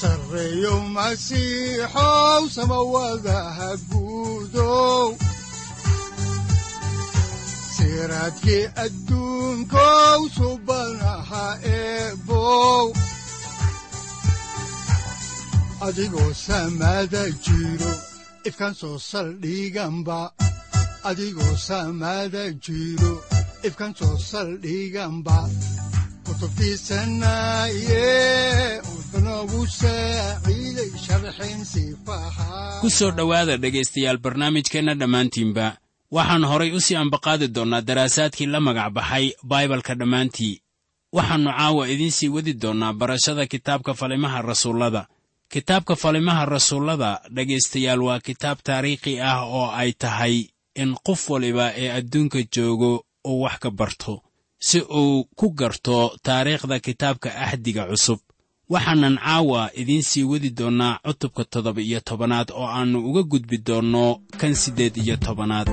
sareyow masiixow samawadaha guudow siraadkii adduunkow subanaha eebow adigoo samada jiro soo saldhiganba kutubtiisanaye ku soo dhowaada dhegaystayaal barnaamijkeenna dhammaantiinba. Waxaan horay u sii ambaqaadi doonnaa daraasaadkii la magac baxay baibalka dhammaantii. Waxaannu caawa idiin sii wadi doonnaa barashada kitaabka falimaha rasuullada. Kitaabka falimaha rasuullada dhegaystayaal waa kitaab taariikhi ah oo ay tahay in qof waliba ee adduunka joogo uu wax ka barto si uu ku garto taariikhda kitaabka axdiga cusub waxaanan caawa idiin sii wadi doonnaa cutubka toddoba iyo tobanaad oo aannu uga gudbi doonno kan siddeed iyo tobanaad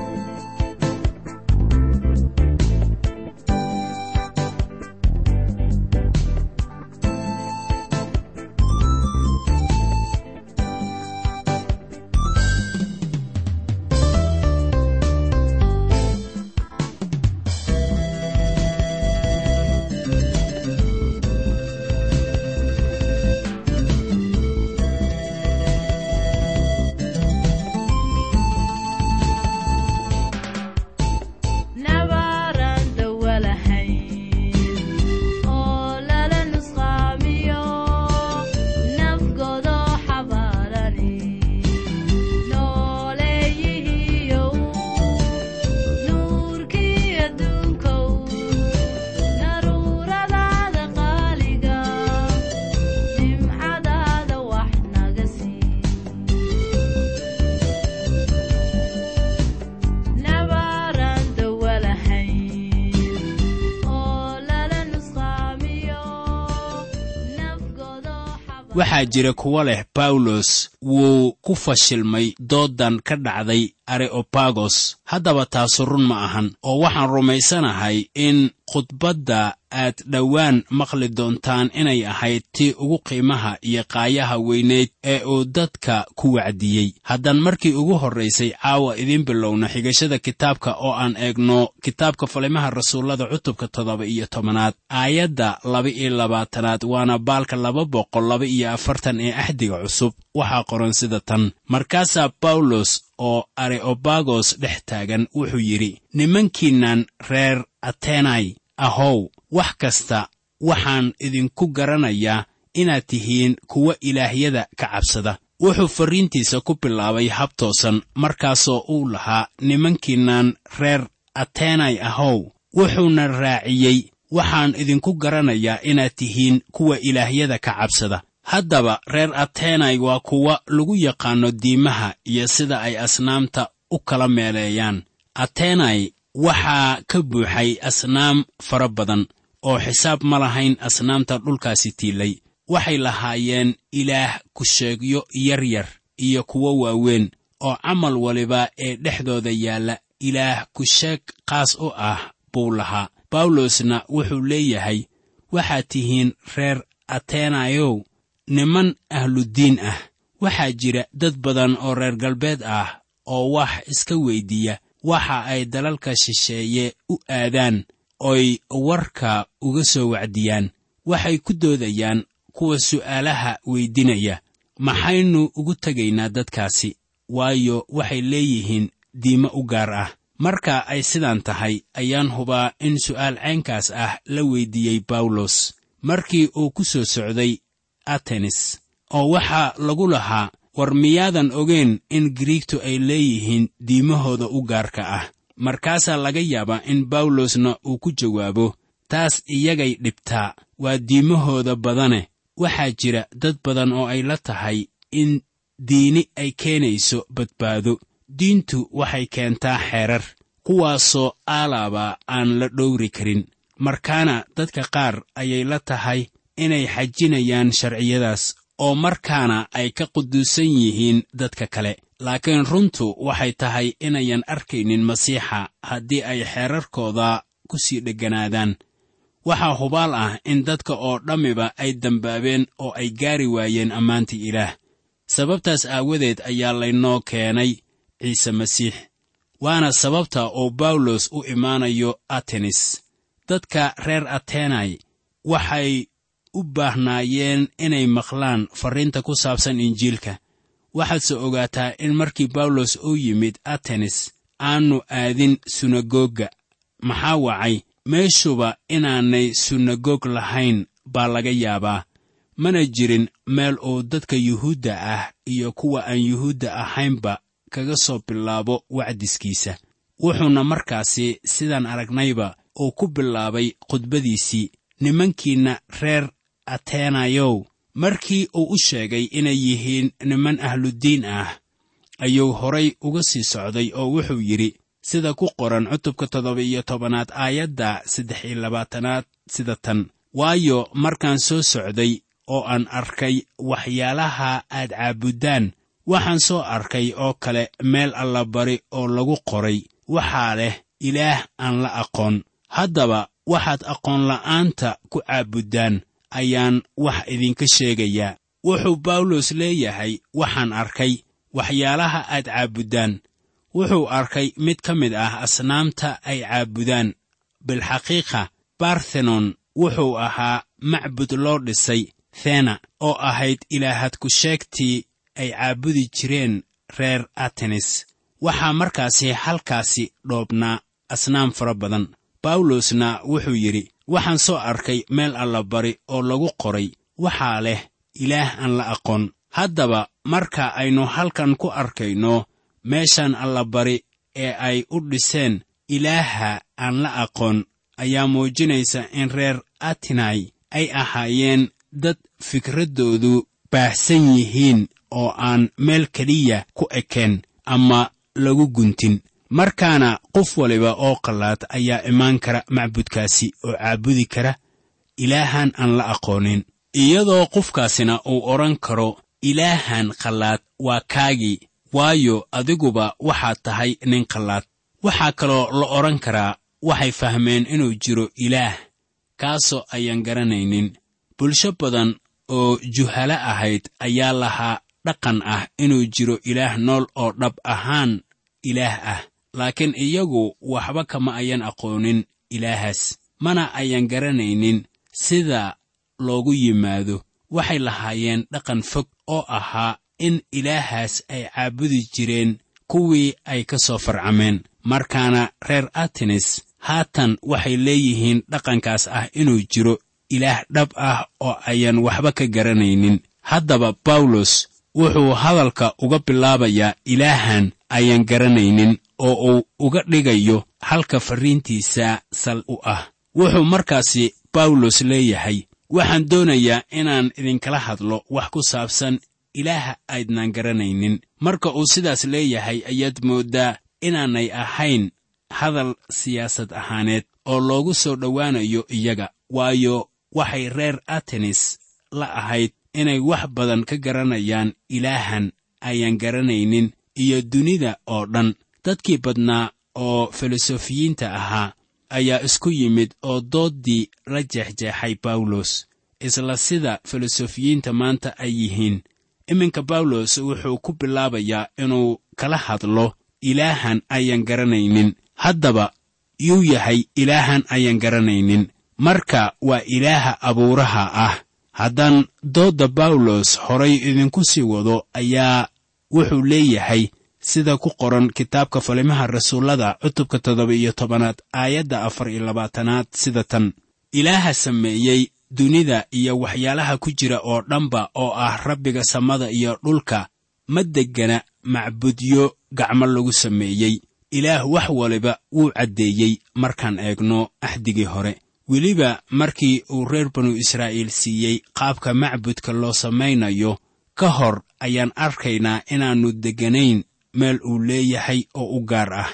waxaa jira kuwa leh bawlos wuu ku fashilmay dooddan ka dhacday areopagos. Haddaba taasu run ma ahan oo waxaan rumaysanahay in khudbadda aad dhowaan maqli doontaan inay ahayd tii ugu qiimaha iyo qaayaha weyneyd ee uu dadka ku wacdiyey. Haddaan markii ugu horraysay caawa idiin bilowna xigashada kitaabka oo aan eegno kitaabka falimaha rasuullada cutubka toddoba iyo tobanaad aayadda laba-iyo labaatanaad waana baalka laba boqol laba iyo afartan ee axdiga cusub waxaa qoran sida tan. Markaasaa bawlos oo areobagos dhex taagan wuxuu yidhi nimankiinnan reer atenai ahow wax kasta waxaan idinku garanayaa inaad tihiin kuwa ilaahyada ka cabsada. Wuxuu farriintiisa ku bilaabay habtoosan markaasoo uu lahaa nimankiinnan reer atenai ahow wuxuuna raaciyey waxaan idinku garanayaa inaad tihiin kuwa ilaahyada ka cabsada haddaba reer atenai waa kuwa lagu yaqaanno diimaha iyo sida ay asnaamta u kala meeleeyaan. Atenai waxaa ka buuxay asnaam fara badan oo xisaab ma lahayn asnaamta dhulkaasi tiilay. Waxay lahaayeen ilaah ku-sheegyo yaryar iyo kuwo waaweyn oo camal waliba ee dhexdooda yaalla ilaah ku-sheeg qaas u ah buu lahaa. Bawlosna wuxuu leeyahay waxaad tihiin reer atenayow niman ahludiin ah. Waxaa jira dad badan oo reer galbeed ah oo wax iska weyddiiya waxa ay dalalka shisheeye u aadaan oy warka uga soo wacdiyaan. Waxay ku doodayaan kuwa su'aalaha weydinaya. Maxaynu ugu tegaynaa dadkaasi waayo waxay leeyihiin diimo u gaar ah. Marka ay sidaan tahay ayaan hubaa in su'aal caynkaas ah la weyddiiyey bawlos markii uu ku soo socday atenis oo waxaa lagu lahaa war miyaadan ogeyn in griigtu ay leeyihiin diimahooda u gaarka ah. Markaasaa laga yaabaa in bawlosna uu ku jawaabo taas iyagay dhibtaa waa diimahooda badane waxaa jira dad badan oo ay la tahay in diini ay keenayso badbaado. Diintu waxay keentaa xeerar kuwaasoo aalaaba aan la dhowri karin. Markaana dadka qaar ayay la tahay inay xajinayaan sharciyadaas oo markaana ay ka quduusan yihiin dadka kale. Laakiin runtu waxay tahay inayan arkaynin masiixa haddii ay xeerarkooda ku sii dhegganaadaan waxaa hubaal ah in dadka oo dhammiba ay dembaabeen oo ay gaari waayeen ammaantii ilaah. Sababtaas aawadeed ayaa laynoo keenay ciise masiix waana sababta uu bawlos u imaanayo atenis dadka reer atenai waxay u baahnaayeen inay maqlaan farriinta ku saabsan injiilka. Waxaadse ogaataa in markii bawlos uu yimid atenis aannu aadin sunagoga maxaa wacay? Meeshuba inaanay sunagoog lahayn baa laga yaabaa. Mana jirin meel uu dadka yuhuudda ah iyo kuwa aan yuhuudda ahaynba kaga soo bilaabo wacdiskiisa. Wuxuuna markaasi sidaan aragnayba uu ku bilaabay khudbadiisii nimankiinna reer ateenayow markii uu u sheegay inay yihiin niman ahludiin ah ayuu horay uga sii socday oo wuxuu yidhi sida ku qoran cutubka toddoba iyo tobanaad aayadda saddex iyo labaatanaad sida tan. Waayo markaan soo socday oo aan arkay waxyaalaha aad caabuddaan waxaan soo arkay oo kale meel allabari oo lagu qoray. Waxaa leh ilaah aan la aqoon. Haddaba waxaad aqoonla'aanta ku caabuddaan ayaan wax idinka sheegayaa. Wuxuu bawlos leeyahay waxaan arkay waxyaalaha aad caabuddaan wuxuu arkay mid ka mid ah asnaamta ay caabudaan. Bilxaqiiqa barthenon wuxuu ahaa macbud loo dhisay thena oo ahayd ilaahad ku sheegtii ay caabudi jireen reer atenes. Waxaa markaasi halkaasi dhoobnaa asnaam fara badan. Bawlosna wuxuu yidhi waxaan soo arkay meel allabari oo lagu qoray. Waxaa leh ilaah aan la aqoon. Haddaba marka aynu halkan ku arkayno meeshan allabari ee ay u dhiseen ilaaha aan la aqoon ayaa muujinaysa in reer atinai ay ahaayeen dad fikraddoodu baahsan yihiin oo aan meel keliya ku ekeen ama lagu guntin markaana qof waliba oo qallaad ayaa imaan kara macbudkaasi oo caabudi kara ilaahan aan la aqoonin. Iyadoo qofkaasina uu odhan karo ilaahan qallaad waa kaagii waayo adiguba waxaad tahay nin qallaad. Waxaa kaloo la odhan karaa waxay fahmeen inuu jiro ilaah kaasoo ayaan garanaynin bulsho badan oo juhalo ahayd ayaa lahaa dhaqan ah inuu jiro ilaah nool oo dhab ahaan ilaah ah laakiin iyagu waxba kama ayan aqoonin ilaahaas. Mana ayan garanaynin sida loogu yimaado. Waxay lahaayeen dhaqan fog oo ahaa in ilaahaas ay caabudi jireen kuwii ay ka soo farcameen. Markaana reer atenes haatan waxay leeyihiin dhaqankaas ah inuu jiro ilaah dhab ah oo ayan waxba ka garanaynin. Haddaba bawlos wuxuu hadalka uga bilaabayaa ilaahan ayan garanaynin oo uu uga dhigayo halka farriintiisa sal u ah. Wuxuu markaasi bawlos leeyahay waxaan doonayaa inaan idinkala hadlo wax ku saabsan ilaaha aydnaan garanaynin. Marka uu sidaas leeyahay ayaad mooddaa inaanay ahayn hadal siyaasad ahaaneed oo loogu soo dhowaanayo iyaga waayo waxay reer atenes la ahayd inay wax badan ka garanayaan ilaahan ayaan garanaynin iyo dunida oo dhan dadkii badnaa oo filosofiyiinta ahaa ayaa isku yimid oo dooddii la jeexjeexay bawlos isla sida filosofiyiinta maanta ay yihiin. Iminka bawlos wuxuu ku bilaabayaa inuu kala hadlo ilaahan ayaan garanaynin. Haddaba yuu yahay ilaahan ayaan garanaynin. Marka waa ilaaha abuuraha ah. Haddaan doodda bawlos horay idinku sii wado ayaa wuxuu leeyahay sida ku qoran kitaabka falimaha rasuullada cutubka toddoba iyo tobanaad aayadda afar iyo labaatanaad sida tan. Ilaaha sameeyey dunida iyo waxyaalaha ku jira oo dhanba oo ah rabbiga samada iyo dhulka ma deggana macbudyo gacmo lagu sameeyey. Ilaah wax waliba wuu caddeeyey markaan eegno axdigii hore. Weliba markii uu reer banu israa'iil siiyey qaabka macbudka loo samaynayo ka hor ayaan arkaynaa inaannu degganayn meel uu leeyahay oo u gaar ah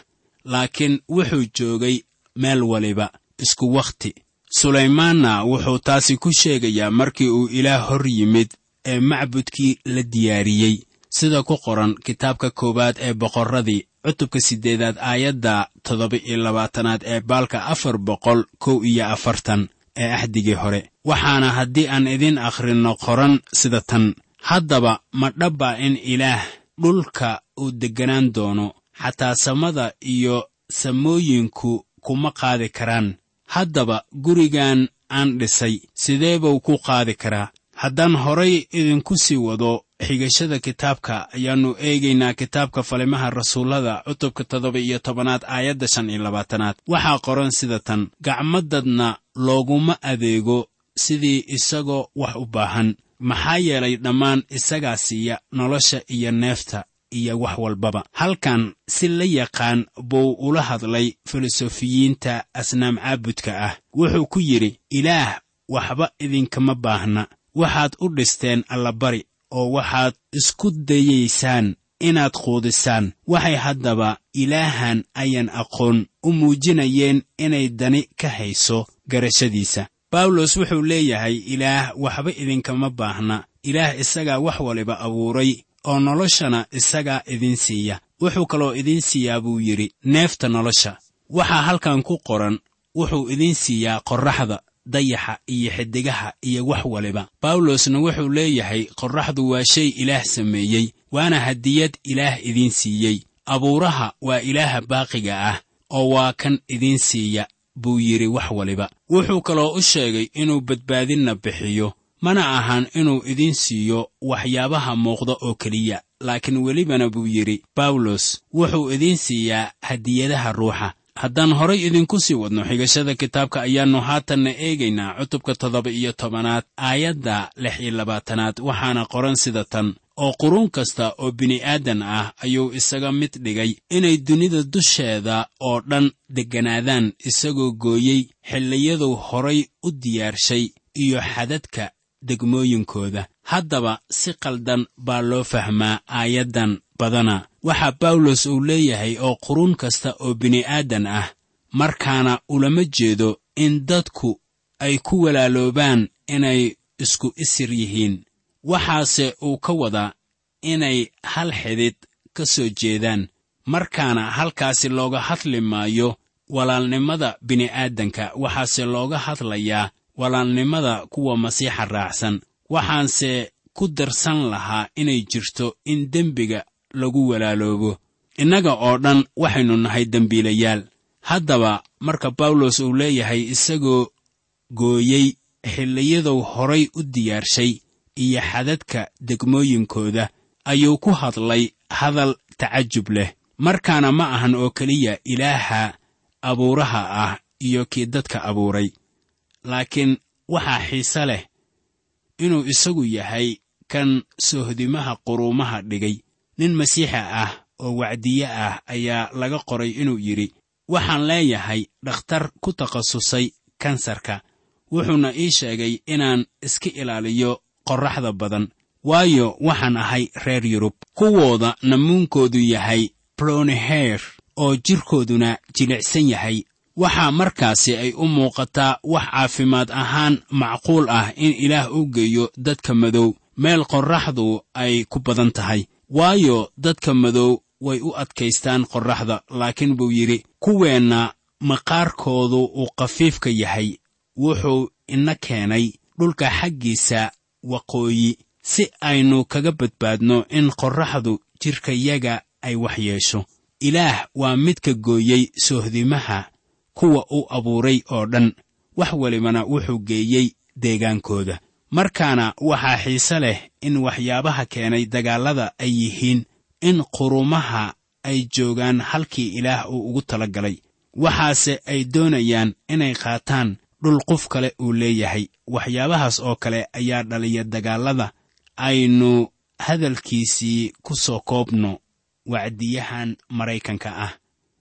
laakiin wuxuu joogay meel waliba isku wakhti. Sulaymaanna wuxuu taasi ku sheegayaa markii uu ilaah hor yimid ee macbudkii la diyaariyey. Sida ku qoran kitaabka koowaad ee boqorradii cutubka siddeedaad aayadda toddoba iyo labaatanaad ee baalka afar boqol kow iyo afartan ee axdigii hore. Waxaana haddii aan idiin akhrinno qoran sida tan haddaba ma dhabba in ilaah dhulka uu degganaan doono xataa samada iyo samooyinku kuma qaadi karaan. Haddaba gurigan aan dhisay sidee buu ku qaadi karaa? Haddaan horay idinku sii wado xigashada kitaabka ayaannu eegaynaa kitaabka falimaha rasuullada cutubka toddoba iyo tobanaad aayadda shan iyo labaatanaad. Waxaa qoran sida tan gacmadadna looguma adeego sidii isagoo wax u baahan. Maxaa yeelay dhammaan isagaa siiya nolosha iyo neefta iyo wax walbaba. Halkan si la yaqaan buu ula hadlay filosofiyiinta asnaam caabudka ah. Wuxuu ku yidhi ilaah waxba idinkama baahna. Waxaad u dhisteen allabari oo waxaad isku dayaysaan inaad quudisaan. Waxay haddaba ilaahan ayan aqoon u muujinayeen inay dani ka hayso garashadiisa. Bawlos wuxuu leeyahay ilaah waxba idinkama baahna. Ilaah isagaa wax waliba abuuray oo noloshana isagaa idiin siiya. Wuxuu kaloo idiin siiyaa buu yidhi neefta nolosha waxaa halkan ku qoran wuxuu idiin siiyaa qorraxda dayaxa iyo xiddigaha iyo wax waliba. Bawlosna wuxuu leeyahay qorraxdu waa shay ilaah sameeyey waana hadiyad ilaah idiin siiyey. Abuuraha waa ilaaha baaqiga ah oo waa kan idiin siiya buu yidhi wax waliba. Wuxuu kaloo u sheegay inuu badbaadinna bixiyo mana ahan inuu idiin siiyo waxyaabaha muuqda oo keliya laakiin welibana buu yidhi bawlos wuxuu idiin siiyaa hadiyadaha ruuxa. Haddaan horay idinku sii wadno xigashada kitaabka ayaannu haatanna eegaynaa cutubka toddoba iyo tobanaad aayadda lix iyo labaatanaad waxaana qoran sida tan oo quruun kasta oo bini'aadan ah ayuu isaga mid dhigay inay dunida dusheeda oo dhan degganaadaan isagoo gooyey xilliyaduu horay u diyaarshay iyo xadadka degmooyinkooda. Haddaba si qaldan baa loo fahmaa aayaddan badana. Waxaa bawlos uu leeyahay oo quruun kasta oo bini'aadan ah markaana ulama jeedo in dadku ay ku walaaloobaan inay isku isir yihiin. Waxaase uu ka wadaa inay hal xidid ka soo jeedaan markaana halkaasi looga hadli maayo walaalnimada bini'aadanka. Waxaase looga hadlayaa walaalnimada kuwa masiixa raacsan. Waxaanse ku darsan lahaa inay jirto in dembiga lagu walaaloobo. Innaga oo dhan waxaynu nahay dembiilayaal. Haddaba marka bawlos uu leeyahay isagoo gooyey xilliyaduu horay u diyaarshay iyo xadadka degmooyinkooda ayuu ku hadlay hadal tacajub leh. Markaana ma ahan oo keliya ilaaha abuuraha ah iyo kii dadka abuuray laakiin waxaa xiise leh inuu isagu yahay kan sohdimaha quruumaha dhigay. Nin masiixa ah oo wacdiye ah ayaa laga qoray inuu yidhi waxaan leeyahay dhakhtar ku takhasusay kansarka. Wuxuuna ii sheegay inaan iska ilaaliyo qorraxda badan waayo waxaan ahay reer yurub kuwooda namuunkoodu yahay broniher oo jidhkooduna jilicsan yahay waxaa markaasi ay u muuqataa wax caafimaad ahaan macquul ah in ilaah u geeyo dadka madow. Meel qorraxdu ay ku badan tahay. Waayo dadka madow way u adkaystaan qorraxda laakiin buu yidhi kuweenna maqaarkoodu uu khafiifka yahay. Wuxuu ina keenay dhulka xaggiisa waqooyi si aynu kaga badbaadno in qorraxdu jidhkayaga ay wax yeesho. Ilaah waa midka gooyey sohdimaha kuwa uu abuuray oo dhan wax welibana wuxuu geeyey deegaankooda. Markaana waxaa xiise leh in waxyaabaha keenay dagaallada ay yihiin in qurumaha ay joogaan halkii ilaah uu ugu tala galay waxaase ay doonayaan inay qaataan dhul qof kale uu leeyahay. Waxyaabahaas oo kale ayaa dhaliya dagaallada aynu hadalkiisii ku soo koobno wacdiyahan maraykanka ah.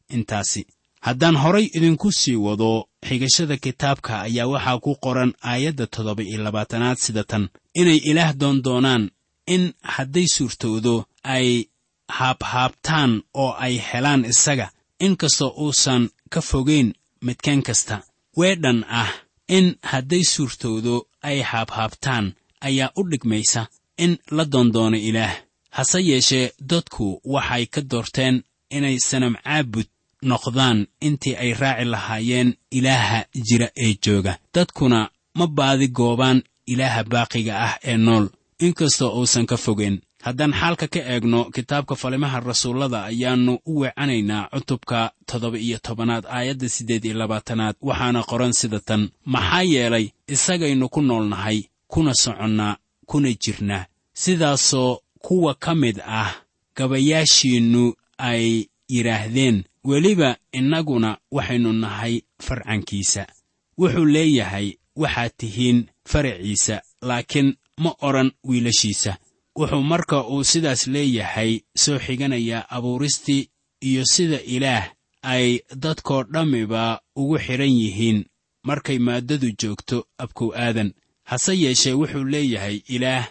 Intaasi haddaan horay idinku sii wado xigashada kitaabka ayaa waxaa ku qoran aayadda toddoba iyo labaatanaad sida tan. Inay ilaah doondoonaan in hadday suurtoodo ay haabhaabtaan oo ay helaan isaga inkastoo uusan ka fogayn midkeen kasta. Weedhan ah in hadday suurtoodo ay haabhaabtaan ayaa u dhigmaysa in la doondoono ilaah. Hase yeeshee dadku waxay ka doorteen inay sanam caabud noqdaan intii ay raaci lahaayeen ilaaha jira ee jooga. Dadkuna ma baadi goobaan ilaaha baaqiga ah ee nool. Inkastoo uusan ka fogeyn haddaan xaalka ka eegno kitaabka falimaha rasuullada ayaannu u weecanaynaa cutubka toddoba iyo tobanaad aayadda siddeed iyo labaatanaad. Waxaana qoran sida tan maxaa yeelay isagaynu ku noolnahay kuna soconnaa kuna jirnaa. Sidaasoo kuwa ka mid ah gabayaashiinnu ay yidhaahdeen weliba innaguna waxaynu nahay farcankiisa. Wuxuu leeyahay waxaad tihiin faraciisa laakiin ma odhan wiilashiisa. Wuxuu marka uu sidaas leeyahay soo xiganayaa abuuristii iyo sida ilaah ay dadkoo dhammiba ugu xidhan yihiin markay maaddadu joogto abkow aadan. Hase yeeshee wuxuu leeyahay ilaah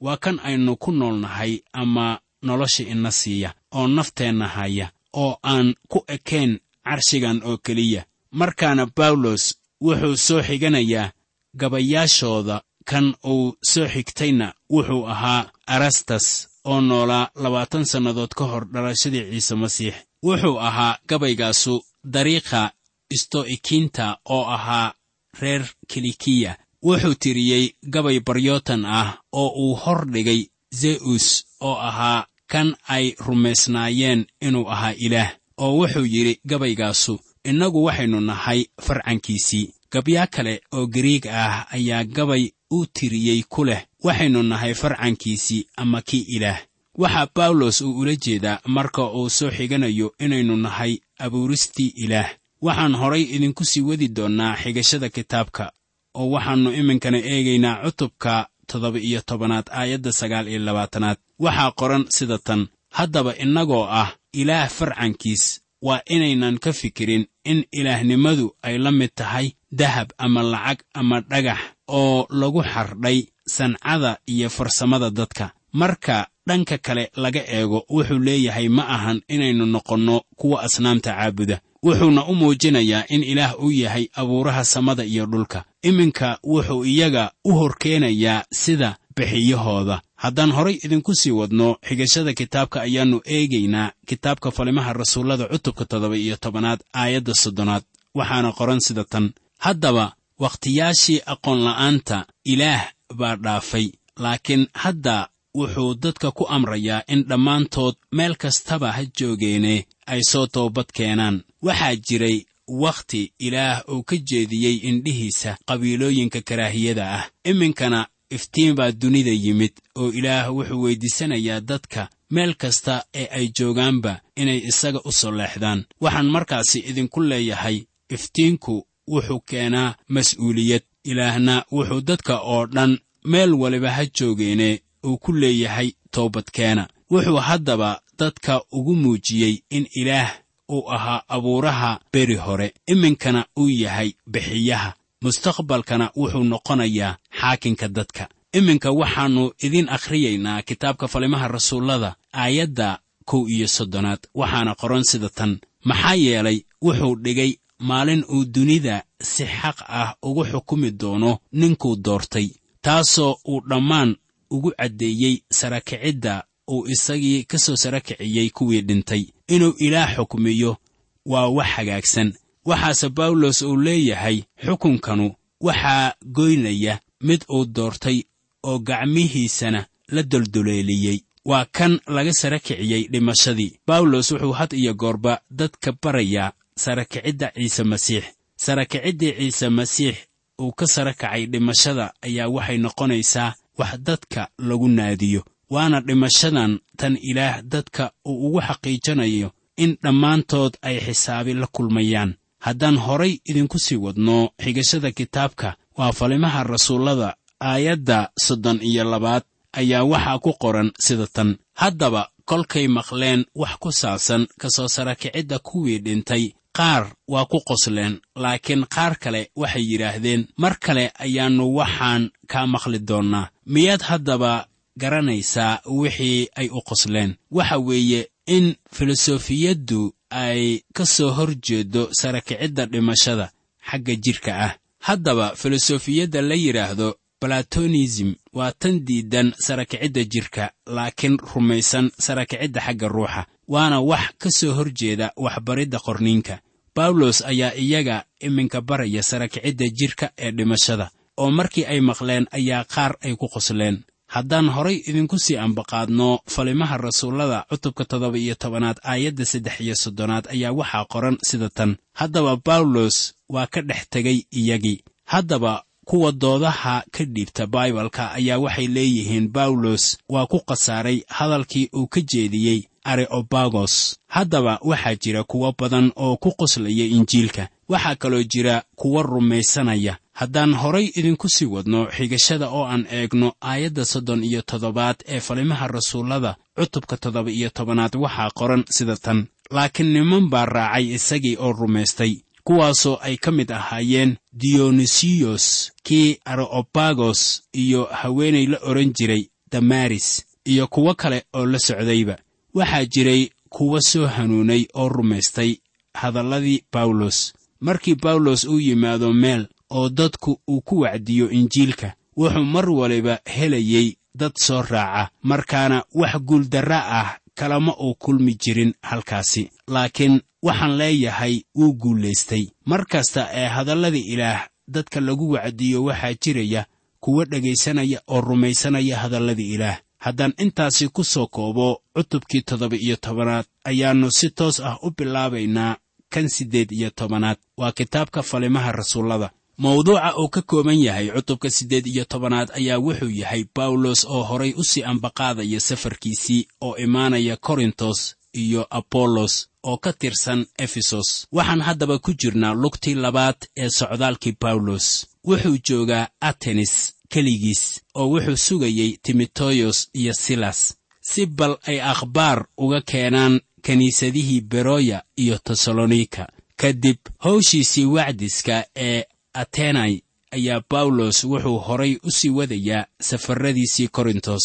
waa kan aynu ku noolnahay ama nolosha ina siiya oo nafteenna haya oo aan ku ekayn carshigan oo keliya. Markaana bawlos wuxuu soo xiganayaa gabayaashooda kan uu soo xigtayna wuxuu ahaa arastas oo noolaa labaatan sannadood ka hor dhalashadii ciise masiix. Wuxuu ahaa gabaygaasu dariiqa isto'ikiinta oo ahaa reer kilikiya. Wuxuu tiriyey gabay baryootan ah oo uu hor dhigay ze'us oo ahaa kan ay rumaysnaayeen inuu ahaa ilaah oo wuxuu yidhi gabaygaasu innagu waxaynu nahay farcankiisii. Gabyaa kale oo gariig ah ayaa gabay u tiriyey ku leh waxaynu nahay farcankiisii ama kii ilaah. Waxaa bawlos uu ula jeedaa marka uu soo xiganayo inaynu nahay abuuristii ilaah. Waxaan horay idinku sii wadi doonnaa xigashada kitaabka oo waxaannu iminkana eegaynaa cutubka toddoba iyo tobanaad aayadda sagaal iyo labaatanaad. Waxaa qoran sida tan haddaba innagoo ah ilaah farcankiis waa inaynan ka fikirin in ilaahnimadu ay la mid tahay dahab ama lacag ama dhagax oo lagu xardhay sancada iyo farsamada dadka. Marka dhanka kale laga eego wuxuu leeyahay ma ahan inaynu noqonno kuwa asnaamta caabuda wuxuuna u muujinayaa in ilaah uu yahay abuuraha samada iyo dhulka. Iminka wuxuu iyaga u horkeenayaa sida bixiyahooda. Haddaan horay idinku sii wadno xigashada kitaabka ayaannu eegaynaa kitaabka falimaha rasuullada cutubka toddoba iyo tobanaad aayadda soddonaad. Waxaana qoran sida tan haddaba wakhtiyaashii aqoonla'aanta ilaah baa dhaafay laakiin hadda wuxuu dadka ku amrayaa in dhammaantood meel kastaba ha joogeene ay soo toobad keenaan. Waxaa jiray wakhti ilaah uu ka jeediyey indhihiisa qabiilooyinka karaahiyada ah. Iminkana iftiin baa dunida yimid oo ilaah wuxuu weyddiisanayaa dadka meel kasta ee ay joogaanba inay isaga u soo leexdaan. Waxaan markaasi idinku leeyahay iftiinku wuxuu keenaa mas'uuliyad. Ilaahna wuxuu dadka oo dhan meel waliba ha joogeene uu ku leeyahay toobadkeena. Wuxuu haddaba dadka ugu muujiyey in ilaah uu ahaa abuuraha beri hore iminkana uu yahay bixiyaha. Mustaqbalkana wuxuu noqonayaa xaakinka dadka. Iminka waxaannu idiin akhriyaynaa kitaabka falimaha rasuullada aayadda kow iyo soddonaad waxaana qoran sida tan. Maxaa yeelay wuxuu dhigay maalin uu dunida si xaq ah ugu xukumi doono ninkuu doortay taasoo uu dhammaan ugu caddeeyey sarakicidda uu isagii ka soo sarakiciyey kuwii dhintay. Inuu ilaah xukmiyo waa wax hagaagsan. Waxaase bawlos uu leeyahay xukunkanu waxaa goynaya mid uu doortay oo gacmihiisana la doldoleeliyey waa kan laga sara kiciyey dhimashadii. Bawlos wuxuu had iyo goorba dadka barayaa sarakicidda ciise masiix. Sarakiciddii ciise masiix uu ka sara kacay dhimashada ayaa waxay noqonaysaa wax dadka lagu naadiyo waana dhimashadan tan ilaah dadka uu ugu xaqiijinayo in dhammaantood ay xisaabi la kulmayaan. Haddaan horay idinku sii wadno xigashada kitaabka waa falimaha rasuullada aayadda soddon iyo labaad ayaa waxaa ku qoran sida tan. Haddaba kolkay maqleen wax ku saabsan ka soo sarakicidda kuwii dhintay qaar waa ku qosleen laakiin qaar kale waxay yidhaahdeen mar kale ayaannu waxaan kaa maqli doonnaa. Miyaad haddaba garanaysaa wixii ay u qosleen? Waxa weeye in filosofiyaddu ay ka soo hor jeeddo sarakicidda dhimashada xagga jidhka ah. Haddaba filosofiyadda la yidhaahdo balatonism waa tan diidan sarakicidda jidhka laakiin rumaysan sarakicidda xagga ruuxa waana wax ka soo hor jeeda waxbaridda qorniinka. Bawlos ayaa iyaga iminka baraya sarakicidda jidhka ee dhimashada oo markii ay maqleen ayaa qaar ay ku qosleen. Haddaan horay idinku sii ambaqaadno falimaha rasuullada cutubka toddoba iyo tobanaad aayadda saddex iyo soddonaad ayaa waxaa qoran sida tan. Haddaba bawlos waa ka dhex tegay iyagii haddaba kuwa doodaha ka dhiibta baibalka ayaa waxay leeyihiin bawlos waa ku khasaaray hadalkii uu ka jeediyey areobagos haddaba waxaa jira kuwo badan oo ku qoslaya injiilka. Waxaa kaloo jira kuwo rumaysanaya. Haddaan horay idinku sii wadno xigashada oo aan eegno aayadda soddon iyo toddobaad ee falimaha rasuullada cutubka toddoba iyo tobanaad waxaa qoran sida tan. Laakiin niman baa raacay isagii oo rumaystay kuwaasoo ay ka mid ahaayeen diyonysiyos kii areobagos iyo haweenay la odhan jiray damaris iyo kuwo kale oo la socdayba waxaa jiray kuwa soo hanuunay oo rumaystay hadalladii bawlos markii bawlos uu yimaado meel oo dadku uu ku wacdiyo injiilka wuxuu mar waliba helayey dad soo raaca markaana wax guuldarra ah kalama uu kulmi jirin halkaasi. Laakiin waxaan leeyahay wuu guulaystay. Mar kasta ee hadalladii ilaah dadka lagu wacdiyo waxaa jiraya kuwa dhegaysanaya oo rumaysanaya hadalladii ilaah haddaan intaasi ku soo koobo cutubkii toddoba iyo tobanaad ayaannu si toos ah u bilaabaynaa kan siddeed iyo tobanaad. Waa kitaabka falimaha rasuullada. Mawduuca uu ka kooban yahay cutubka siddeed iyo tobanaad ayaa wuxuu yahay bawlos oo horay u sii ambaqaadaya safarkiisii oo imaanaya korintos iyo abollos oo ka tirsan efesos. Waxaan haddaba ku jirnaa lugtii labaad ee socdaalkii bawlos wuxuu joogaa atenis keligiis oo wuxuu sugayey timoteyos iyo silas. Si bal ay akhbaar uga keenaan kiniisadihii beroya iyo tesalonika kadib hawshiisii wacdiska ee atenai ayaa bawlos wuxuu horay u sii wadayaa safarradiisii korintos.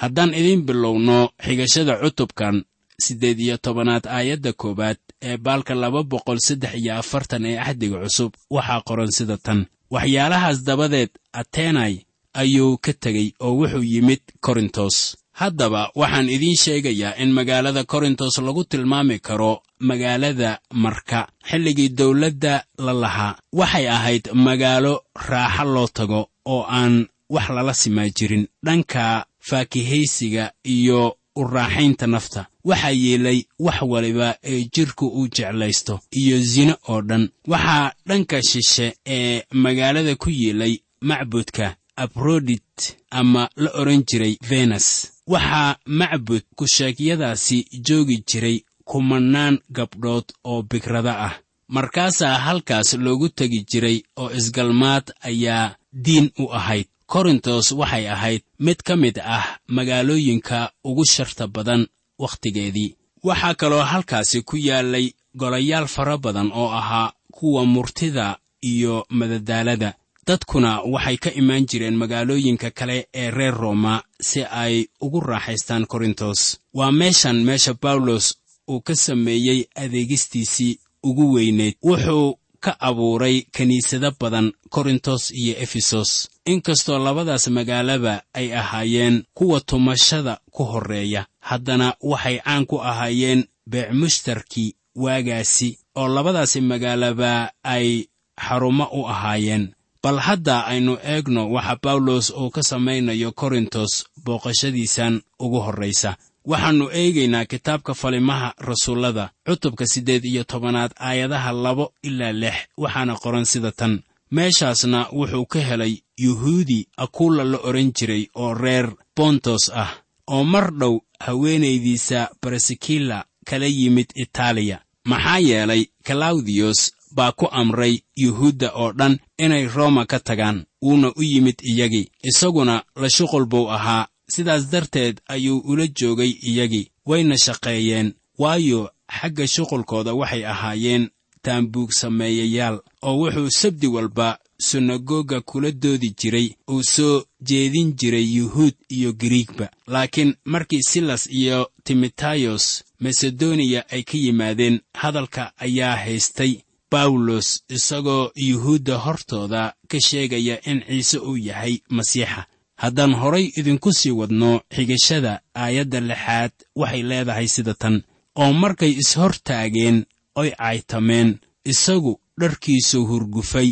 Haddaan idiin bilowno xigashada cutubkan siddeed iyo tobanaad aayadda koowaad ee baalka laba boqol saddex iyo afartan ee axdiga cusub waxaa qoran sida tan waxyaalahaas dabadeed atenai ayuu ka tegey oo wuxuu yimid korintos. Haddaba waxaan idiin sheegayaa in magaalada korintos lagu tilmaami karo magaalada marka. Xilligii dawladda la lahaa waxay ahayd magaalo raaxa loo tago oo aan wax lala simaa jirin. Dhanka faakihaysiga iyo u raaxaynta nafta. Waxaa yeelay wax waliba ee jidhku uu jeclaysto iyo sino oo dhan. Waxaa dhanka shishe ee magaalada ku yeelay macbudka abrodit ama la odhan jiray venas waxaa macbud kusheegyadaasi joogi jiray kumannaan gabdhood oo bigrada ah. Markaasaa halkaas loogu tegi jiray oo isgalmaad ayaa diin u ahayd korintos waxay ahayd mid ka mid ah magaalooyinka ugu sharta badan wakhtigeedii. Waxaa kaloo halkaasi ku yaallay golayaal fara badan oo ahaa kuwa murtida iyo madadaalada. Dadkuna waxay ka imaan jireen magaalooyinka kale ee reer rooma si ay ugu raaxaystaan korintos. Waa meeshan meesha bawlos uu ka sameeyey adeegistiisii ugu weyneed. Wuxuu ka abuuray kiniisado badan korintos iyo efesos inkastoo labadaas magaalaba ay ahaayeen kuwa tumashada ku horreeya haddana waxay caan ku ahaayeen beec mushtarkii waagaasi oo labadaasi magaalaba ay xarumo u ahaayeen. Bal hadda aynu eegno waxa bawlos uu ka samaynayo korintos booqashadiisan ugu horraysa. Waxaannu eegaynaa kitaabka falimaha rasuullada cutubka siddeed iyo tobanaad aayadaha labo ilaa lix waxaana qoran sida tan meeshaasna wuxuu ka helay yuhuudi akulla la odhan jiray oo reer bontos ah oo mar dhow haweenaydiisa baresikila kala yimid itaaliya. Maxaa yeelay kalawdiyos baa ku amray yuhuudda oo dhan inay rooma ka tagaan wuuna u yimid iyagii isaguna la shuqul buu ahaa sidaas darteed ayuu ula joogay iyagii wayna shaqeeyeen waayo xagga shuqulkooda waxay ahaayeen taambuug sameeyayaal oo wuxuu sabdi walba sunagoga kula doodi jiray uu soo jeedin jiray yuhuud iyo giriigba. Laakiin markii silas iyo timotayos masedoniya ay ka yimaadeen hadalka ayaa haystay. Bawlos isagoo yuhuudda hortooda ka sheegaya in ciise uu yahay masiixa. Haddaan horay idinku sii wadno xigashada aayadda lixaad waxay leedahay sida tan. Oo markay is-hortaageen oy caytameen isagu dharkiisu hurgufay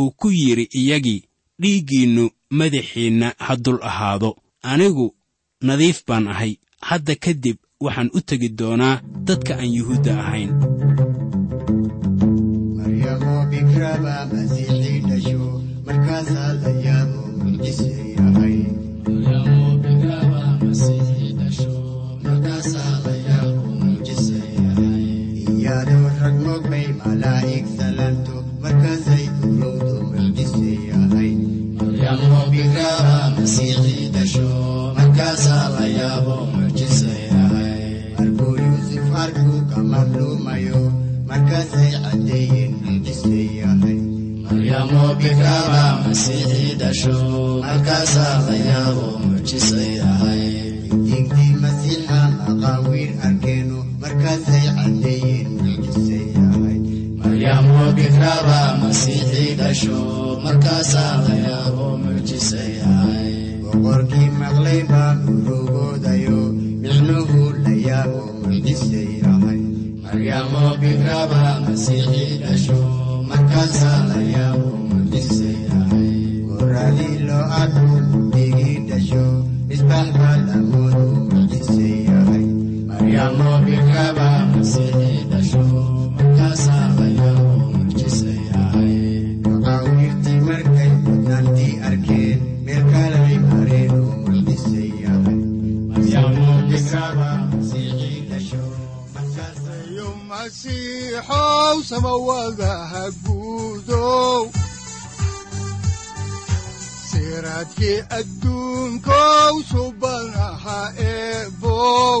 uu ku yidhi iyagii dhiiggiinnu madaxiinna ha dul ahaado. Anigu nadiif baan ahay. Hadda kadib waxaan u tegi doonaa dadka aan yuhuudda ahayn siraadkii adduunkow subanaha eebow